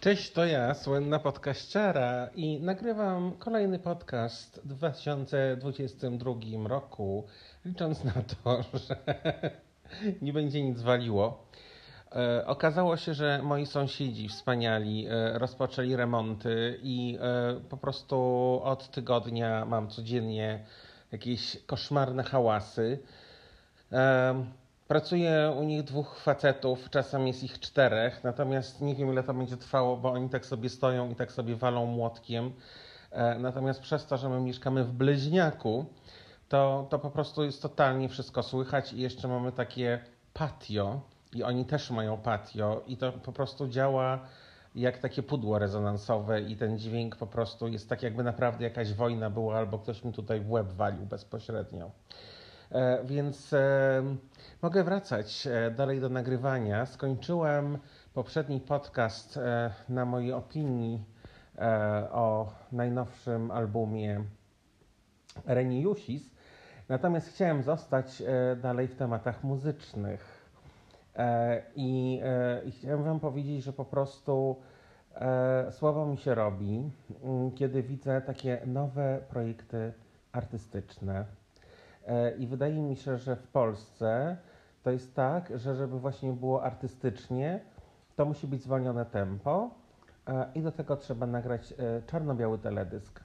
Cześć, to ja, słynna podkaściara i nagrywam kolejny podcast w 2022 roku, licząc na to, że nie będzie nic waliło. E, okazało się, że moi sąsiedzi wspaniali e, rozpoczęli remonty i e, po prostu od tygodnia mam codziennie jakieś koszmarne hałasy. Pracuje u nich dwóch facetów, czasem jest ich czterech, natomiast nie wiem ile to będzie trwało, bo oni tak sobie stoją i tak sobie walą młotkiem. Natomiast przez to, że my mieszkamy w Bleźniaku, to, to po prostu jest totalnie wszystko słychać i jeszcze mamy takie patio, i oni też mają patio i to po prostu działa jak takie pudło rezonansowe i ten dźwięk po prostu jest tak jakby naprawdę jakaś wojna była albo ktoś mi tutaj w łeb walił bezpośrednio. E, więc mogę wracać e, dalej do nagrywania. Skończyłem poprzedni podcast e, na mojej opinii o najnowszym albumie Reni Jusis. Natomiast chciałem zostać dalej w tematach muzycznych. I, chciałem Wam powiedzieć, że po prostu słabo mi się robi, mm, kiedy widzę takie nowe projekty artystyczne. I wydaje mi się, że w Polsce to jest tak, że żeby właśnie było artystycznie, to musi być zwolnione tempo i do tego trzeba nagrać czarno-biały teledysk.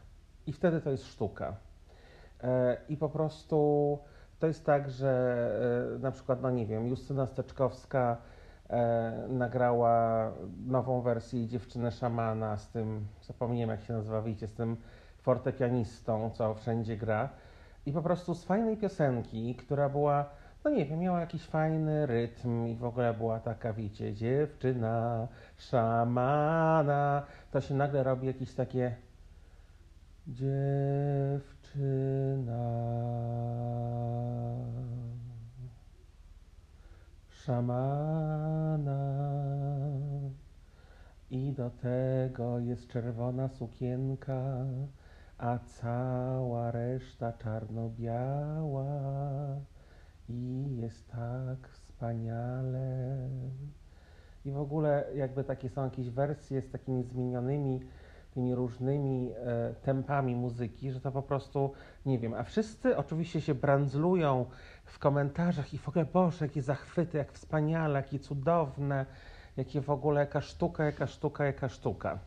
I wtedy to jest sztuka. I po prostu to jest tak, że e, na przykład, no nie wiem, Justyna Steczkowska e, nagrała nową wersję Dziewczyny Szamana z tym, zapomniałem jak się nazywa, wiecie, z tym fortepianistą, co wszędzie gra. I po prostu z fajnej piosenki, która była, no nie wiem, miała jakiś fajny rytm i w ogóle była taka, wiecie, dziewczyna szamana, to się nagle robi jakieś takie dziewczyna szamana. I do tego jest czerwona sukienka, a cała reszta czarno-biała i jest tak wspaniale. I w ogóle jakby takie są jakieś wersje z takimi zmienionymi tymi różnymi e, tempami muzyki, że to po prostu nie wiem. A wszyscy oczywiście się brandzlują w komentarzach i w ogóle, Boże, jakie zachwyty, jak wspaniale, jakie cudowne, jakie w ogóle, jaka sztuka, jaka sztuka, jaka sztuka.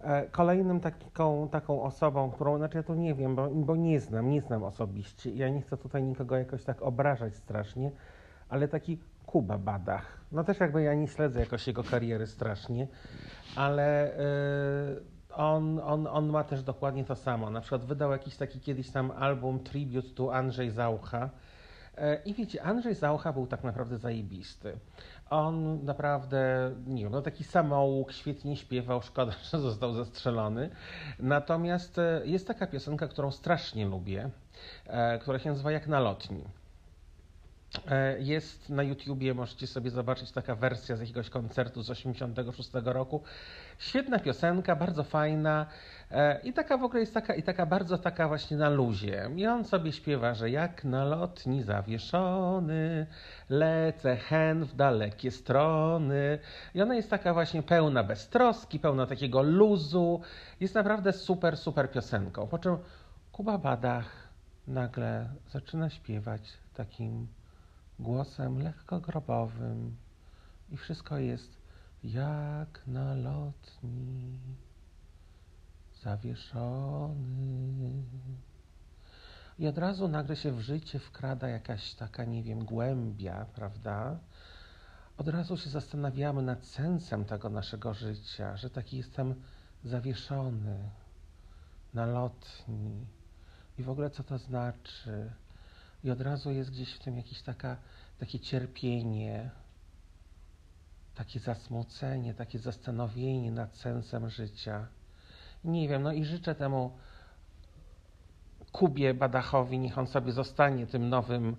E, kolejnym taką, taką osobą, którą, znaczy ja to nie wiem, bo, bo nie znam, nie znam osobiście. Ja nie chcę tutaj nikogo jakoś tak obrażać strasznie, ale taki Kuba Badach. No też jakby ja nie śledzę jakoś jego kariery strasznie, ale yy, on, on, on ma też dokładnie to samo. Na przykład wydał jakiś taki kiedyś tam album Tribute to Andrzej Zaucha. Yy, I wiecie, Andrzej Zaucha był tak naprawdę zajebisty. On naprawdę, nie wiem, no taki samouk, świetnie śpiewał, szkoda, że został zastrzelony. Natomiast yy, jest taka piosenka, którą strasznie lubię, yy, która się nazywa Jak na lotni. E, jest na YouTubie, możecie sobie zobaczyć taka wersja z jakiegoś koncertu z 86 roku. Świetna piosenka, bardzo fajna e, i taka w ogóle jest taka i taka bardzo taka właśnie na luzie. I on sobie śpiewa, że jak na lotni zawieszony lecę hen w dalekie strony. I ona jest taka właśnie pełna beztroski, pełna takiego luzu. Jest naprawdę super, super piosenką. Po czym Kuba Badach nagle zaczyna śpiewać takim głosem lekko grobowym i wszystko jest jak na lotni zawieszony. I od razu nagle się w życie wkrada jakaś taka, nie wiem, głębia, prawda? Od razu się zastanawiamy nad sensem tego naszego życia, że taki jestem zawieszony na lotni. I w ogóle co to znaczy? I od razu jest gdzieś w tym jakieś taka, takie cierpienie, takie zasmucenie, takie zastanowienie nad sensem życia. Nie wiem, no i życzę temu Kubie Badachowi, niech on sobie zostanie tym nowym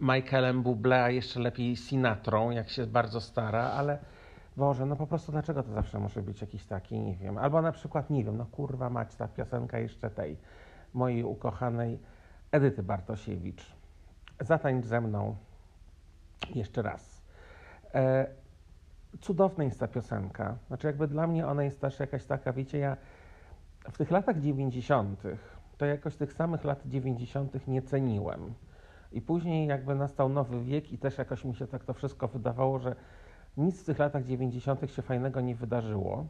Michaelem Bublé, a jeszcze lepiej Sinatrą, jak się bardzo stara, ale Boże, no po prostu dlaczego to zawsze musi być jakiś taki, nie wiem. Albo na przykład, nie wiem, no kurwa mać, ta piosenka jeszcze tej mojej ukochanej Edyty Bartosiewicz. Zatańcz ze mną jeszcze raz. E, cudowna jest ta piosenka. Znaczy jakby dla mnie ona jest też jakaś taka, wiecie, ja w tych latach 90. to jakoś tych samych lat 90. nie ceniłem. I później jakby nastał nowy wiek i też jakoś mi się tak to wszystko wydawało, że nic w tych latach 90. się fajnego nie wydarzyło.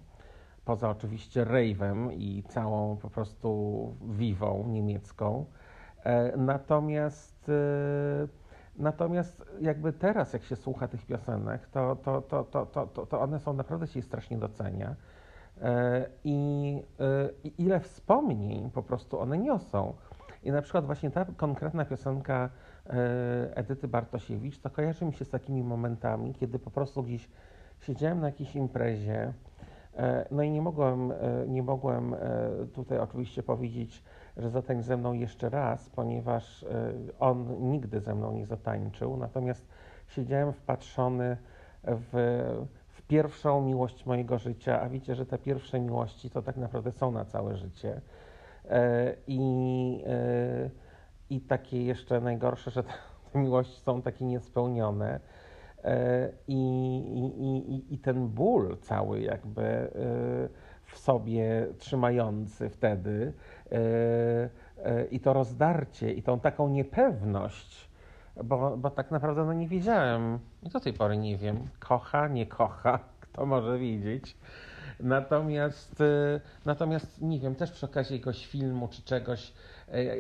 Poza oczywiście rave'em i całą po prostu wiwą niemiecką. E, natomiast, e, natomiast jakby teraz, jak się słucha tych piosenek, to, to, to, to, to, to one są naprawdę się strasznie docenia. E, I, I ile wspomnień po prostu one niosą. I na przykład właśnie ta konkretna piosenka Edyty Bartosiewicz, to kojarzy mi się z takimi momentami, kiedy po prostu gdzieś siedziałem na jakiejś imprezie, no i nie mogłem, nie mogłem tutaj oczywiście powiedzieć, że zatańcz ze mną jeszcze raz, ponieważ e, on nigdy ze mną nie zatańczył, natomiast siedziałem wpatrzony w, w pierwszą miłość mojego życia, a wiecie, że te pierwsze miłości to tak naprawdę są na całe życie. E, I, e, i takie jeszcze najgorsze, że te, te miłości są takie niespełnione. I, i, i, I ten ból cały jakby w sobie trzymający wtedy i to rozdarcie i tą taką niepewność, bo, bo tak naprawdę no nie wiedziałem i do tej pory nie wiem, kocha, nie kocha, kto może wiedzieć. Natomiast, e, natomiast nie wiem, też przy okazji jakiegoś filmu czy czegoś,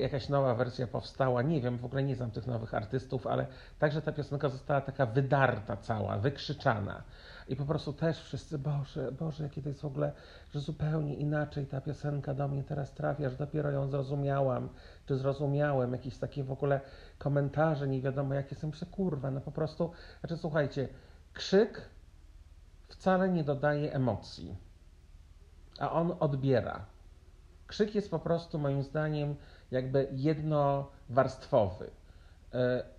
jakaś nowa wersja powstała, nie wiem, w ogóle nie znam tych nowych artystów, ale także ta piosenka została taka wydarta cała, wykrzyczana. I po prostu też wszyscy, Boże, Boże, jakie to jest w ogóle, że zupełnie inaczej ta piosenka do mnie teraz trafia, że dopiero ją zrozumiałam, czy zrozumiałem, jakieś takie w ogóle komentarze, nie wiadomo jakie są, myślę, kurwa, no po prostu, znaczy słuchajcie, krzyk wcale nie dodaje emocji, a on odbiera. Krzyk jest po prostu moim zdaniem jakby jednowarstwowy.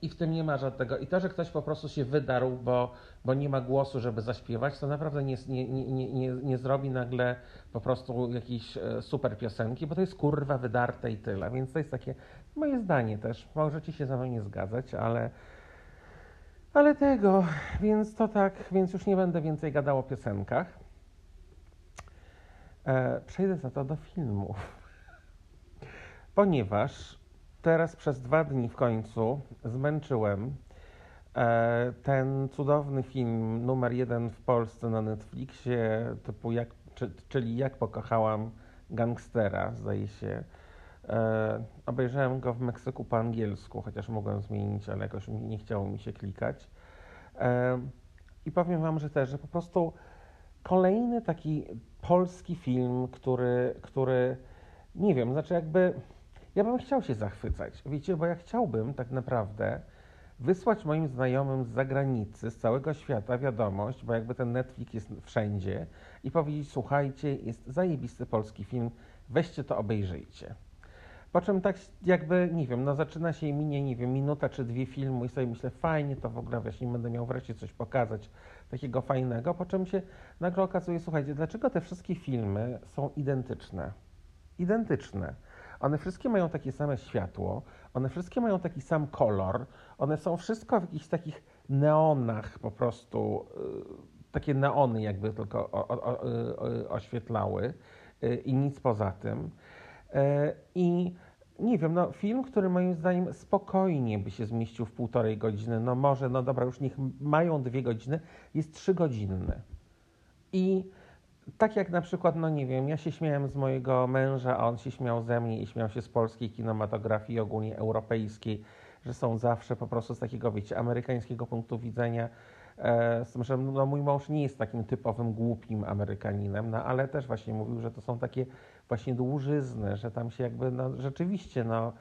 I w tym nie ma żadnego. I to, że ktoś po prostu się wydarł, bo, bo nie ma głosu, żeby zaśpiewać, to naprawdę nie, nie, nie, nie, nie zrobi nagle po prostu jakiejś e, super piosenki, bo to jest kurwa wydarte i tyle. Więc to jest takie moje zdanie też. Możecie się ze mną nie zgadzać, ale, ale tego. Więc to tak, więc już nie będę więcej gadał o piosenkach. E, przejdę za to do filmów. Ponieważ teraz przez dwa dni w końcu zmęczyłem e, ten cudowny film numer jeden w Polsce na Netflixie, typu jak, czy, czyli Jak pokochałam gangstera, zdaje się. E, obejrzałem go w Meksyku po angielsku, chociaż mogłem zmienić, ale jakoś nie chciało mi się klikać. E, I powiem Wam, że też, że po prostu kolejny taki polski film, który, który nie wiem, znaczy jakby ja bym chciał się zachwycać, wiecie, bo ja chciałbym tak naprawdę wysłać moim znajomym z zagranicy, z całego świata wiadomość, bo jakby ten Netflix jest wszędzie i powiedzieć, słuchajcie, jest zajebisty polski film, weźcie to, obejrzyjcie. Po czym tak jakby, nie wiem, no zaczyna się i minie, nie wiem, minuta czy dwie filmu i sobie myślę, fajnie to w ogóle, właśnie będę miał wreszcie coś pokazać takiego fajnego, po czym się nagle okazuje, słuchajcie, dlaczego te wszystkie filmy są identyczne? Identyczne. One wszystkie mają takie same światło, one wszystkie mają taki sam kolor, one są wszystko w jakichś takich neonach po prostu, y, takie neony jakby tylko o, o, o, y, oświetlały y, i nic poza tym. I nie wiem, no film, który moim zdaniem spokojnie by się zmieścił w półtorej godziny, no może, no dobra, już niech mają dwie godziny, jest trzygodzinny. I tak jak na przykład, no nie wiem, ja się śmiałem z mojego męża, a on się śmiał ze mnie i śmiał się z polskiej kinematografii, ogólnie europejskiej, że są zawsze po prostu z takiego, wiecie, amerykańskiego punktu widzenia. E, z tym, że no, mój mąż nie jest takim typowym głupim Amerykaninem, no ale też właśnie mówił, że to są takie właśnie dłużyzny, że tam się jakby, no rzeczywiście, no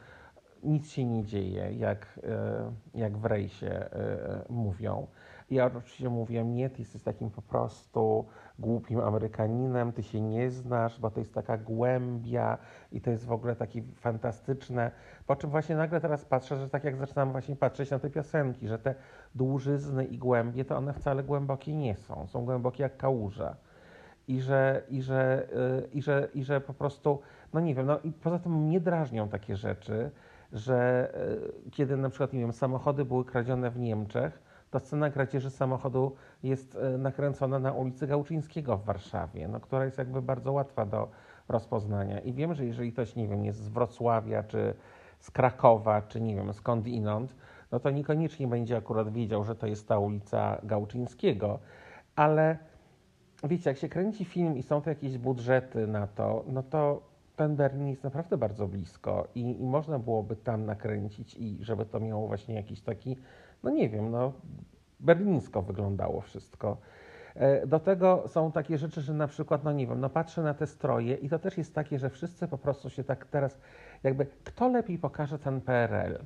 nic się nie dzieje, jak, e, jak w rejsie e, mówią. Ja oczywiście mówiłem, nie, ty jesteś takim po prostu głupim Amerykaninem, ty się nie znasz, bo to jest taka głębia i to jest w ogóle takie fantastyczne. Po czym właśnie nagle teraz patrzę, że tak jak zaczynam właśnie patrzeć na te piosenki, że te dłużyzny i głębie, to one wcale głębokie nie są. Są głębokie jak kałuża. I że, i że, yy, i że, i że po prostu, no nie wiem, no i poza tym mnie drażnią takie rzeczy, że yy, kiedy na przykład, nie wiem, samochody były kradzione w Niemczech, to scena kradzieży samochodu jest e, nakręcona na ulicy Gałczyńskiego w Warszawie, no, która jest jakby bardzo łatwa do rozpoznania. I wiem, że jeżeli ktoś, nie wiem, jest z Wrocławia, czy z Krakowa, czy nie wiem, skąd inąd, no to niekoniecznie będzie akurat wiedział, że to jest ta ulica Gałczyńskiego, ale wiecie, jak się kręci film i są to jakieś budżety na to, no to ten Berlin jest naprawdę bardzo blisko i, i można byłoby tam nakręcić i żeby to miało właśnie jakiś taki, no nie wiem, no berlińsko wyglądało wszystko. E, do tego są takie rzeczy, że na przykład, no nie wiem, no patrzę na te stroje i to też jest takie, że wszyscy po prostu się tak teraz, jakby, kto lepiej pokaże ten PRL?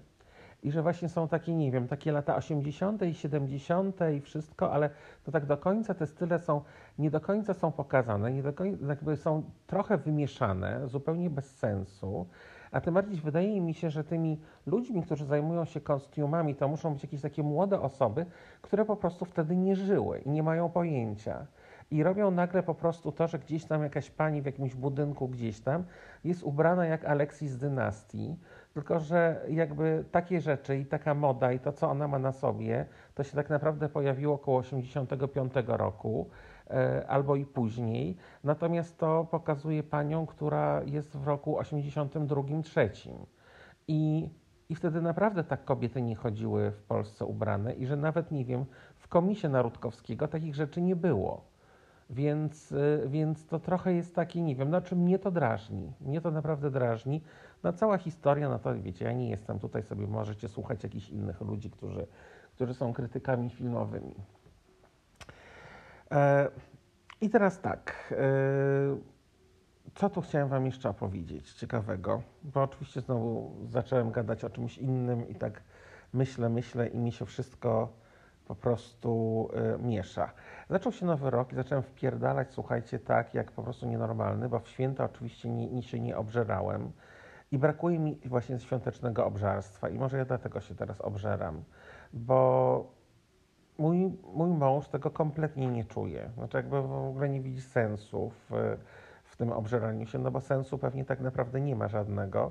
I że właśnie są takie, nie wiem, takie lata 80. i 70. i wszystko, ale to tak do końca te style są, nie do końca są pokazane, nie do końca, jakby są trochę wymieszane, zupełnie bez sensu. A tym bardziej wydaje mi się, że tymi ludźmi, którzy zajmują się kostiumami, to muszą być jakieś takie młode osoby, które po prostu wtedy nie żyły i nie mają pojęcia. I robią nagle po prostu to, że gdzieś tam jakaś pani w jakimś budynku gdzieś tam jest ubrana jak Alexis z dynastii, tylko że jakby takie rzeczy i taka moda i to, co ona ma na sobie, to się tak naprawdę pojawiło około 85 roku albo i później. Natomiast to pokazuje panią, która jest w roku 82-3. I, I wtedy naprawdę tak kobiety nie chodziły w Polsce ubrane i że nawet, nie wiem, w komisie Narodkowskiego takich rzeczy nie było. Więc, e, więc to trochę jest taki, nie wiem, no czy mnie to drażni. Mnie to naprawdę drażni. No cała historia, no to wiecie, ja nie jestem tutaj sobie, możecie słuchać jakichś innych ludzi, którzy, którzy są krytykami filmowymi. E, I teraz tak, e, co tu chciałem Wam jeszcze opowiedzieć ciekawego? Bo oczywiście znowu zacząłem gadać o czymś innym i tak myślę, myślę i mi się wszystko po prostu e, miesza. Zaczął się nowy rok i zacząłem wpierdalać, słuchajcie, tak jak po prostu nienormalny, bo w święta oczywiście nie się nie obżerałem. I brakuje mi właśnie świątecznego obżarstwa i może ja dlatego się teraz obżeram, bo mój, mój mąż tego kompletnie nie czuje. Znaczy jakby w ogóle nie widzi sensu w, w tym obżeraniu się, no bo sensu pewnie tak naprawdę nie ma żadnego.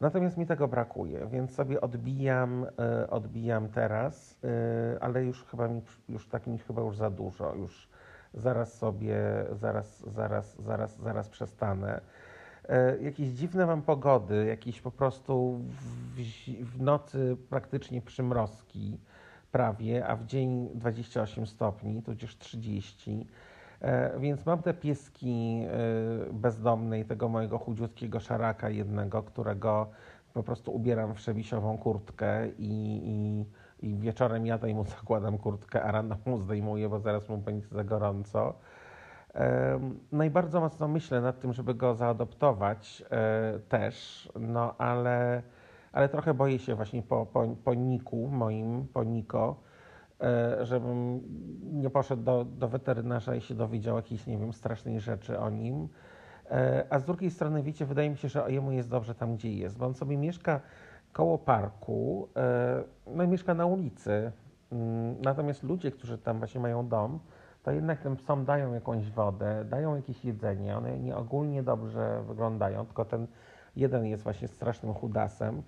Natomiast mi tego brakuje, więc sobie odbijam, y, odbijam teraz, y, ale już chyba mi, już tak mi chyba już za dużo, już zaraz sobie, zaraz, zaraz, zaraz, zaraz przestanę. Jakieś dziwne mam pogody, jakieś po prostu w, w nocy praktycznie przymrozki prawie, a w dzień 28 stopni, tudzież 30. E, więc mam te pieski e, bezdomne i tego mojego chudziutkiego szaraka jednego, którego po prostu ubieram w szewisiową kurtkę i, i, i wieczorem jadę i mu zakładam kurtkę, a rano mu zdejmuję, bo zaraz mu będzie za gorąco. No i bardzo mocno myślę nad tym, żeby go zaadoptować e, też, no ale, ale trochę boję się właśnie po, po, po Niku moim, po Niko, e, żebym nie poszedł do, do weterynarza i się dowiedział jakiejś, nie wiem, strasznej rzeczy o nim. E, a z drugiej strony, wiecie, wydaje mi się, że jemu jest dobrze tam, gdzie jest, bo on sobie mieszka koło parku, no i mieszka na ulicy. Mm, natomiast ludzie, którzy tam właśnie mają dom, to jednak tym psom dają jakąś wodę, dają jakieś jedzenie, one nie ogólnie dobrze wyglądają, tylko ten jeden jest właśnie strasznym chudasem.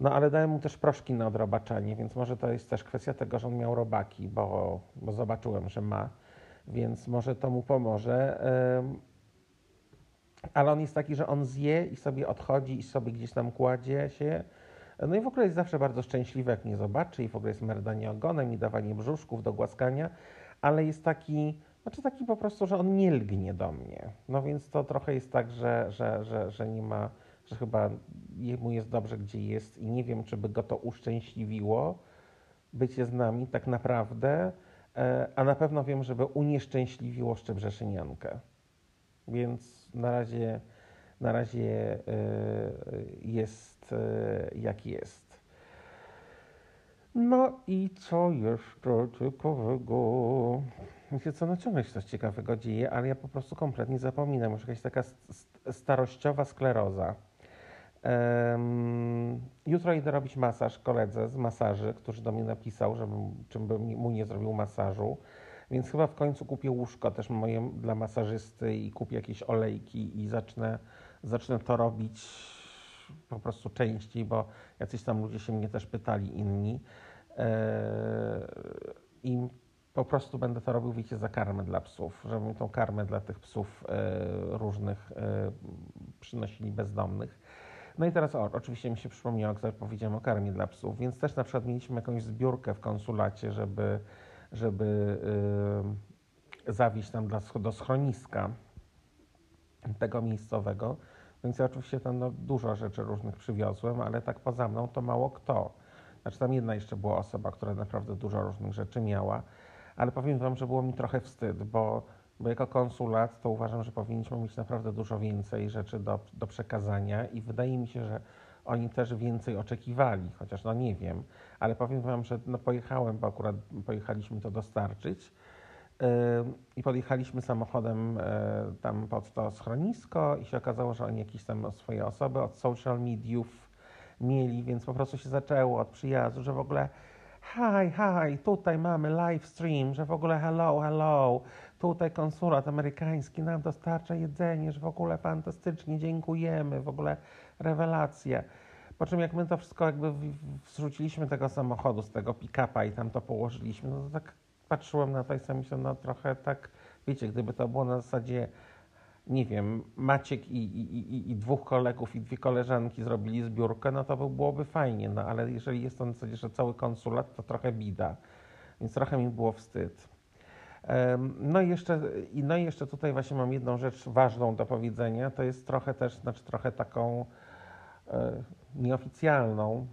No ale dają mu też proszki na odrobaczenie, więc może to jest też kwestia tego, że on miał robaki, bo, bo zobaczyłem, że ma, więc może to mu pomoże. Ale on jest taki, że on zje i sobie odchodzi i sobie gdzieś tam kładzie się. No i w ogóle jest zawsze bardzo szczęśliwy, jak nie zobaczy i w ogóle jest merdanie ogonem i dawanie brzuszków do głaskania ale jest taki, znaczy taki po prostu, że on nie lgnie do mnie. No więc to trochę jest tak, że, że, że, że nie ma, że chyba jemu jest dobrze, gdzie jest i nie wiem, czy by go to uszczęśliwiło, bycie z nami tak naprawdę, e, a na pewno wiem, żeby unieszczęśliwiło Szczebrzeszyniankę. Więc na razie, na razie e, jest e, jak jest. No i co jeszcze ciekawego? Wiecie co, ciągle się coś ciekawego dzieje, ale ja po prostu kompletnie zapominam. Już jakaś taka starościowa skleroza. Jutro idę robić masaż koledze z masaży, który do mnie napisał, żebym, czym bym mu nie zrobił masażu. Więc chyba w końcu kupię łóżko też moje dla masażysty i kupię jakieś olejki i zacznę, zacznę to robić po prostu częściej, bo jacyś tam ludzie się mnie też pytali inni. I po prostu będę to robił, wiecie, za karmę dla psów, żeby mi tą karmę dla tych psów różnych przynosili bezdomnych. No i teraz o, oczywiście mi się przypomniało, jak powiedziałem o karmie dla psów, więc też na przykład mieliśmy jakąś zbiórkę w konsulacie, żeby, żeby yy, zawieźć tam dla, do schroniska tego miejscowego. Więc ja oczywiście tam no, dużo rzeczy różnych przywiozłem, ale tak poza mną to mało kto. Znaczy tam jedna jeszcze była osoba, która naprawdę dużo różnych rzeczy miała, ale powiem Wam, że było mi trochę wstyd, bo bo jako konsulat to uważam, że powinniśmy mieć naprawdę dużo więcej rzeczy do, do przekazania i wydaje mi się, że oni też więcej oczekiwali, chociaż no nie wiem, ale powiem Wam, że no pojechałem, bo akurat pojechaliśmy to dostarczyć yy, i podjechaliśmy samochodem yy, tam pod to schronisko i się okazało, że oni jakieś tam swoje osoby od social mediów mieli, więc po prostu się zaczęło od przyjazdu, że w ogóle hi, hi, tutaj mamy live stream, że w ogóle hello, hello, tutaj konsulat amerykański nam dostarcza jedzenie, że w ogóle fantastycznie, dziękujemy, w ogóle rewelacje. Po czym jak my to wszystko jakby wrzuciliśmy tego samochodu z tego pick-upa i tam to położyliśmy, no to tak patrzyłem na to i sam myślałem, no trochę tak, wiecie, gdyby to było na zasadzie nie wiem, Maciek i, i, i, i, dwóch kolegów i dwie koleżanki zrobili zbiórkę, no to byłoby fajnie, no ale jeżeli jest to na zasadzie, że cały konsulat, to trochę bida, więc trochę mi było wstyd. No i jeszcze, no i jeszcze tutaj właśnie mam jedną rzecz ważną do powiedzenia, to jest trochę też, znaczy trochę taką e, nieoficjalną,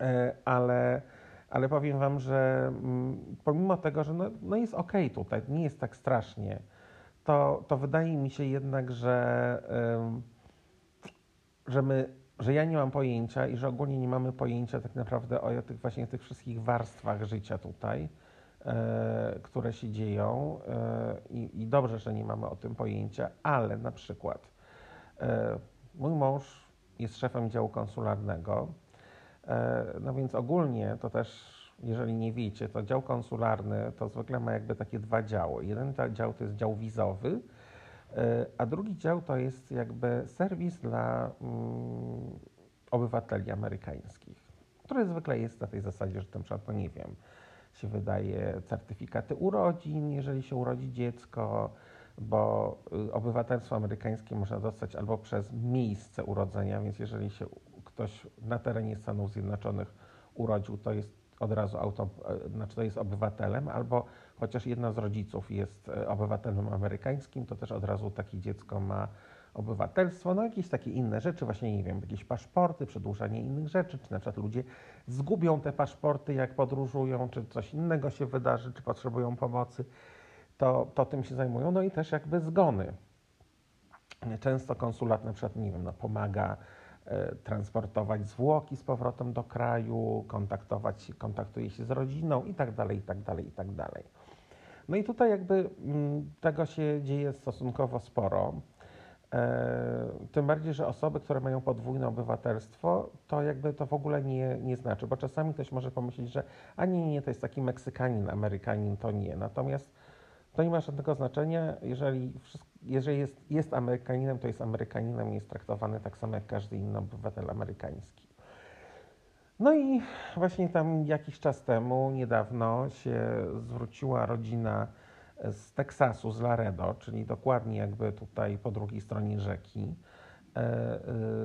e, ale, ale powiem Wam, że mm, pomimo tego, że no, no jest ok tutaj, nie jest tak strasznie, to, to wydaje mi się jednak, że, że my, że ja nie mam pojęcia i że ogólnie nie mamy pojęcia tak naprawdę o tych właśnie tych wszystkich warstwach życia tutaj, e, które się dzieją e, i, i dobrze, że nie mamy o tym pojęcia, ale na przykład e, mój mąż jest szefem działu konsularnego, no więc ogólnie to też jeżeli nie wiecie, to dział konsularny to zwykle ma jakby takie dwa działy. Jeden dział to jest dział wizowy, e, a drugi dział to jest jakby serwis dla mm, obywateli amerykańskich, który zwykle jest na tej zasadzie, że na przykład, no nie wiem, się wydaje certyfikaty urodzin, jeżeli się urodzi dziecko, bo y, obywatelstwo amerykańskie można dostać albo przez miejsce urodzenia, więc jeżeli się ktoś na terenie Stanów Zjednoczonych urodził, to jest od razu auto, e, znaczy to jest obywatelem, albo chociaż jedna z rodziców jest e, obywatelem amerykańskim, to też od razu takie dziecko ma obywatelstwo, no jakieś takie inne rzeczy, właśnie nie wiem, jakieś paszporty, przedłużanie innych rzeczy, czy na przykład ludzie zgubią te paszporty, jak podróżują, czy coś innego się wydarzy, czy potrzebują pomocy, to, to tym się zajmują. No i też jakby zgony. Często konsulat na przykład, nie wiem, no, pomaga E, transportować zwłoki z powrotem do kraju, kontaktować, kontaktuje się z rodziną i tak dalej, i tak dalej, i tak dalej. No i tutaj jakby mm, tego się dzieje stosunkowo sporo. E, tym bardziej, że osoby, które mają podwójne obywatelstwo, to jakby to w ogóle nie, nie znaczy, bo czasami ktoś może pomyśleć, że a nie, nie, to jest taki Meksykanin, Amerykanin, to nie. Natomiast to nie ma żadnego znaczenia, jeżeli, jeżeli jest, jest Amerykaninem, to jest Amerykaninem i jest traktowany tak samo jak każdy inny obywatel amerykański. No i właśnie tam jakiś czas temu, niedawno, się zwróciła rodzina z Teksasu, z Laredo, czyli dokładnie jakby tutaj po drugiej stronie rzeki, e, e,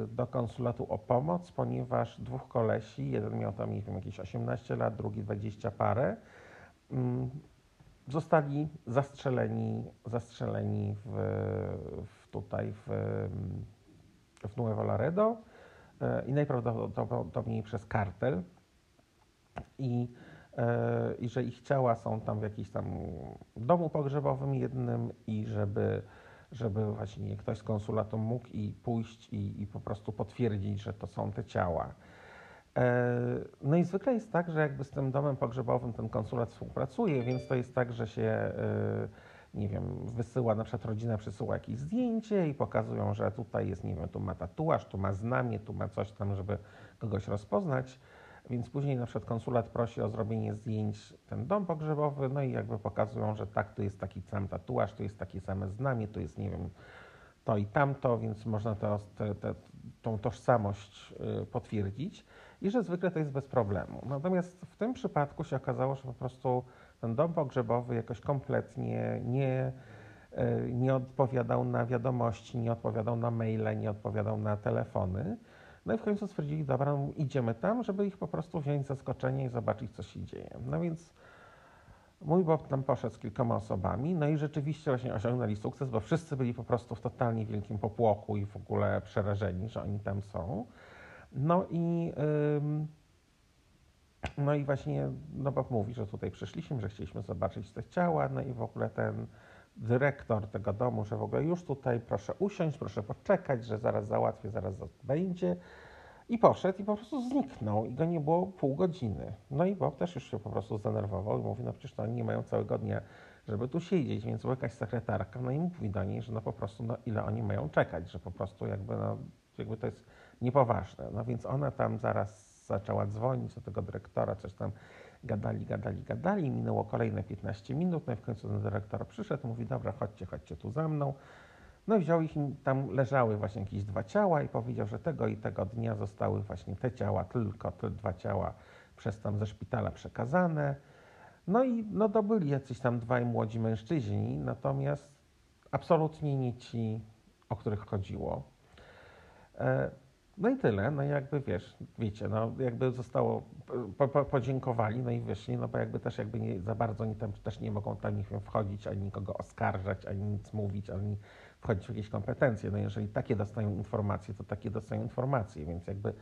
do konsulatu o pomoc, ponieważ dwóch kolesi, jeden miał tam, nie wiem, jakieś 18 lat, drugi 20 parę, mm, zostali zastrzeleni, zastrzeleni w, w tutaj w, w Nuevo Laredo e, i najprawdopodobniej przez kartel. I, I że ich ciała są tam w jakimś tam domu pogrzebowym jednym i żeby, żeby właśnie ktoś z konsulatu mógł i pójść i, i po prostu potwierdzić, że to są te ciała. E, no i zwykle jest tak, że jakby z tym domem pogrzebowym ten konsulat współpracuje, więc to jest tak, że się, e, nie wiem, wysyła, na przykład rodzina przysyła jakieś zdjęcie i pokazują, że tutaj jest, nie wiem, tu ma tatuaż, tu ma znamie, tu ma coś tam, żeby kogoś rozpoznać. Więc później na przykład konsulat prosi o zrobienie zdjęć ten dom pogrzebowy, no i jakby pokazują, że tak, tu jest taki sam tatuaż, tu jest takie same znamie, tu jest, nie wiem, to i tamto, więc można to, te, te, tą tożsamość y, potwierdzić. i że zwykle to jest bez problemu. Natomiast w tym przypadku się okazało, że po prostu ten dom pogrzebowy jakoś kompletnie nie, e, nie odpowiadał na wiadomości, nie odpowiadał na maile, nie odpowiadał na telefony. No i w końcu stwierdzili, dobra, no idziemy tam, żeby ich po prostu wziąć zaskoczenie i zobaczyć, co się dzieje. No więc mój Bob tam poszedł z kilkoma osobami, no i rzeczywiście właśnie osiągnęli sukces, bo wszyscy byli po prostu w totalnie wielkim popłochu i w ogóle przerażeni, że oni tam są. No i, no i właśnie no Bob mówi, że tutaj przyszliśmy, że chcieliśmy zobaczyć te ciała, no i w ogóle ten dyrektor tego domu, że w ogóle już tutaj proszę usiąść, proszę poczekać, że zaraz załatwię, zaraz będzie. I poszedł i po prostu zniknął i go nie było pół godziny. No i Bob też już się po prostu zdenerwował i mówi, no przecież to oni nie mają całego dnia, żeby tu siedzieć, więc była jakaś sekretarka, no i mówi do niej, że no po prostu, no ile oni mają czekać, że po prostu jakby, no, jakby to jest niepoważne. No więc ona tam zaraz zaczęła dzwonić do tego dyrektora, coś tam gadali, gadali, gadali. Minęło kolejne 15 minut, no i w końcu ten dyrektor przyszedł, mówi, dobra, chodźcie, chodźcie tu za mną. No i wziął ich, tam leżały właśnie jakieś dwa ciała i powiedział, że tego i tego dnia zostały właśnie te ciała, tylko te dwa ciała przez tam ze szpitala przekazane. No i no to byli jacyś tam dwaj młodzi mężczyźni, natomiast absolutnie nie ci, o których chodziło. E, no i tyle, no i jakby wiesz, wiecie, no jakby zostało, po, po, podziękowali, no i wyszli, no bo jakby też jakby nie, za bardzo oni tam też nie mogą tam nie wchodzić, ani nikogo oskarżać, ani nic mówić, ani wchodzić w jakieś kompetencje. No jeżeli takie dostają informacje, to takie dostają informacje, więc jakby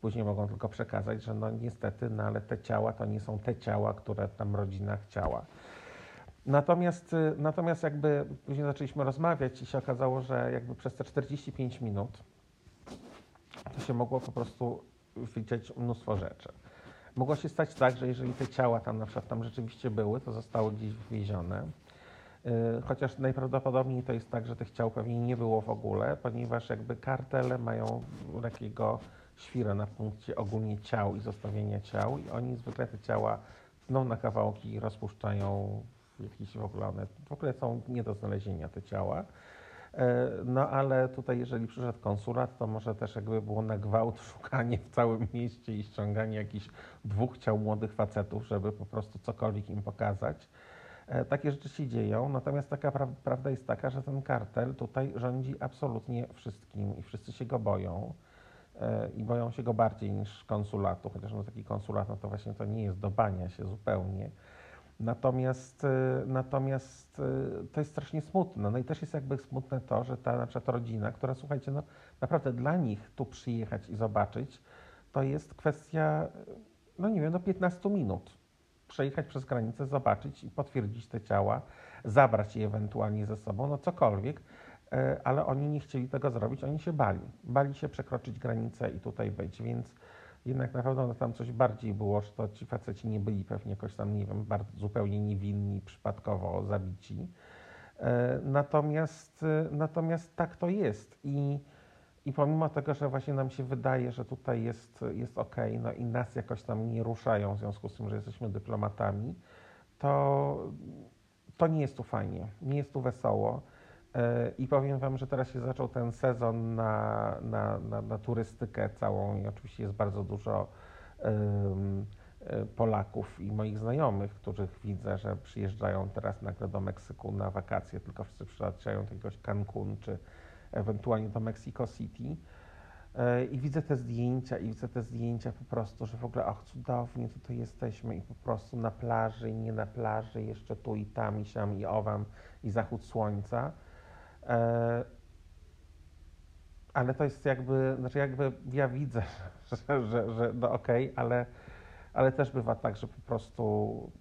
później mogą tylko przekazać, że no niestety, no ale te ciała to nie są te ciała, które tam rodzina chciała. Natomiast, y, natomiast jakby później zaczęliśmy rozmawiać i się okazało, że jakby przez te 45 minut to się mogło po prostu widzieć mnóstwo rzeczy. Mogło się stać tak, że jeżeli te ciała tam na przykład tam rzeczywiście były, to zostały gdzieś wywiezione. Y, chociaż najprawdopodobniej to jest tak, że tych ciał pewnie nie było w ogóle, ponieważ jakby kartele mają takiego świra na punkcie ogólnie ciał i zostawienia ciał i oni zwykle te ciała tną na kawałki i rozpuszczają jakieś w ogóle one w ogóle są nie do znalezienia te ciała. E, no ale tutaj, jeżeli przyszedł konsulat, to może też jakby było na gwałt szukanie w całym mieście i ściąganie jakichś dwóch ciał młodych facetów, żeby po prostu cokolwiek im pokazać. E, takie rzeczy się dzieją, natomiast taka pra prawda jest taka, że ten kartel tutaj rządzi absolutnie wszystkim i wszyscy się go boją e, i boją się go bardziej niż konsulatu, chociaż no taki konsulat no to właśnie to nie jest do bania się zupełnie. Natomiast, y, natomiast y, to jest strasznie smutne. No i też jest jakby smutne to, że ta na przykład rodzina, która słuchajcie, no naprawdę dla nich tu przyjechać i zobaczyć, to jest kwestia, no nie wiem, no 15 minut. Przejechać przez granicę, zobaczyć i potwierdzić te ciała, zabrać je ewentualnie ze sobą, no cokolwiek, ale oni nie chcieli tego zrobić, oni się bali. Bali się przekroczyć granicę i tutaj być, więc jednak na pewno tam coś bardziej było, że to ci faceci nie byli pewnie jakoś tam, nie wiem, bardzo, zupełnie niewinni, przypadkowo zabici. E, natomiast, e, natomiast tak to jest i, i pomimo tego, że właśnie nam się wydaje, że tutaj jest, jest ok, no i nas jakoś tam nie ruszają w związku z tym, że jesteśmy dyplomatami, to, to nie jest tu fajnie, nie jest tu wesoło. E, I powiem Wam, że teraz się zaczął ten sezon na, na, na, na turystykę całą i oczywiście jest bardzo dużo um, Polaków i moich znajomych, których widzę, że przyjeżdżają teraz nagle do Meksyku na wakacje, tylko wszyscy przyjeżdżają do jakiegoś Cancun czy ewentualnie do Mexico City. E, I widzę te zdjęcia, i widzę te zdjęcia po prostu, że w ogóle, ach, cudownie, tutaj jesteśmy i po prostu na plaży, i nie na plaży, jeszcze tu i tam, i siam, i owam, i zachód słońca. E, ale to jest jakby, znaczy jakby ja widzę, że, że, że no okej, okay, ale, ale też bywa tak, że po prostu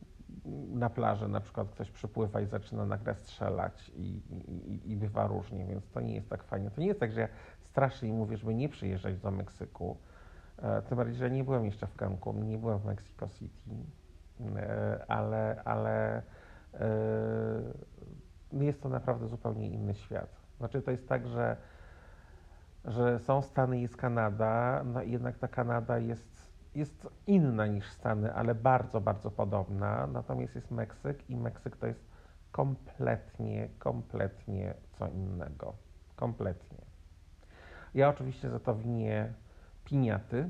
na plaży na przykład ktoś przypływa i zaczyna nagle strzelać i, i, i bywa różnie, więc to nie jest tak fajnie. To nie jest tak, że ja straszę i mówię, żeby nie przyjeżdżać do Meksyku, e, tym bardziej, że nie byłem jeszcze w Cancun, nie byłem w Mexico City, e, ale, ale jest to naprawdę zupełnie inny świat. Znaczy to jest tak, że, że są Stany i jest Kanada, no jednak ta Kanada jest, jest inna niż Stany, ale bardzo, bardzo podobna. Natomiast jest Meksyk i Meksyk to jest kompletnie, kompletnie co innego. Kompletnie. Ja oczywiście za to winię piniaty,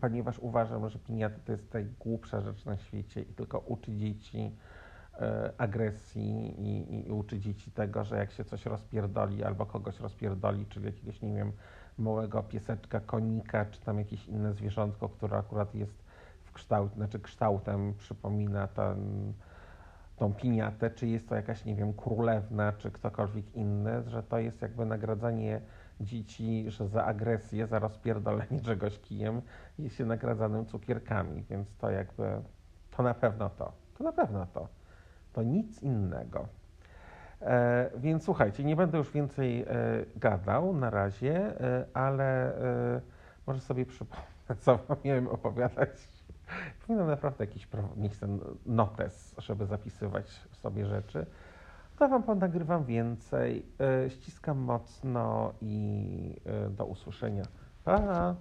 ponieważ uważam, że piniata to jest najgłupsza rzecz na świecie i tylko uczy dzieci agresji i, i uczy dzieci tego, że jak się coś rozpierdoli albo kogoś rozpierdoli, czyli jakiegoś, nie wiem, małego pieseczka, konika, czy tam jakieś inne zwierzątko, które akurat jest w kształt, znaczy kształtem przypomina ten, tą piniatę, czy jest to jakaś, nie wiem, królewna, czy ktokolwiek inny, że to jest jakby nagradzanie dzieci, że za agresję, za rozpierdolenie czegoś kijem jest się nagradzanym cukierkami, więc to jakby, to na pewno to, to na pewno to, to nic innego. E, więc słuchajcie, nie będę już więcej e, gadał na razie, e, ale e, może sobie przypomnę, co wam miałem opowiadać. Powinienem naprawdę jakiś mieć ten notes, żeby zapisywać sobie rzeczy. To wam ponagrywam więcej. E, ściskam mocno i e, do usłyszenia. Pa!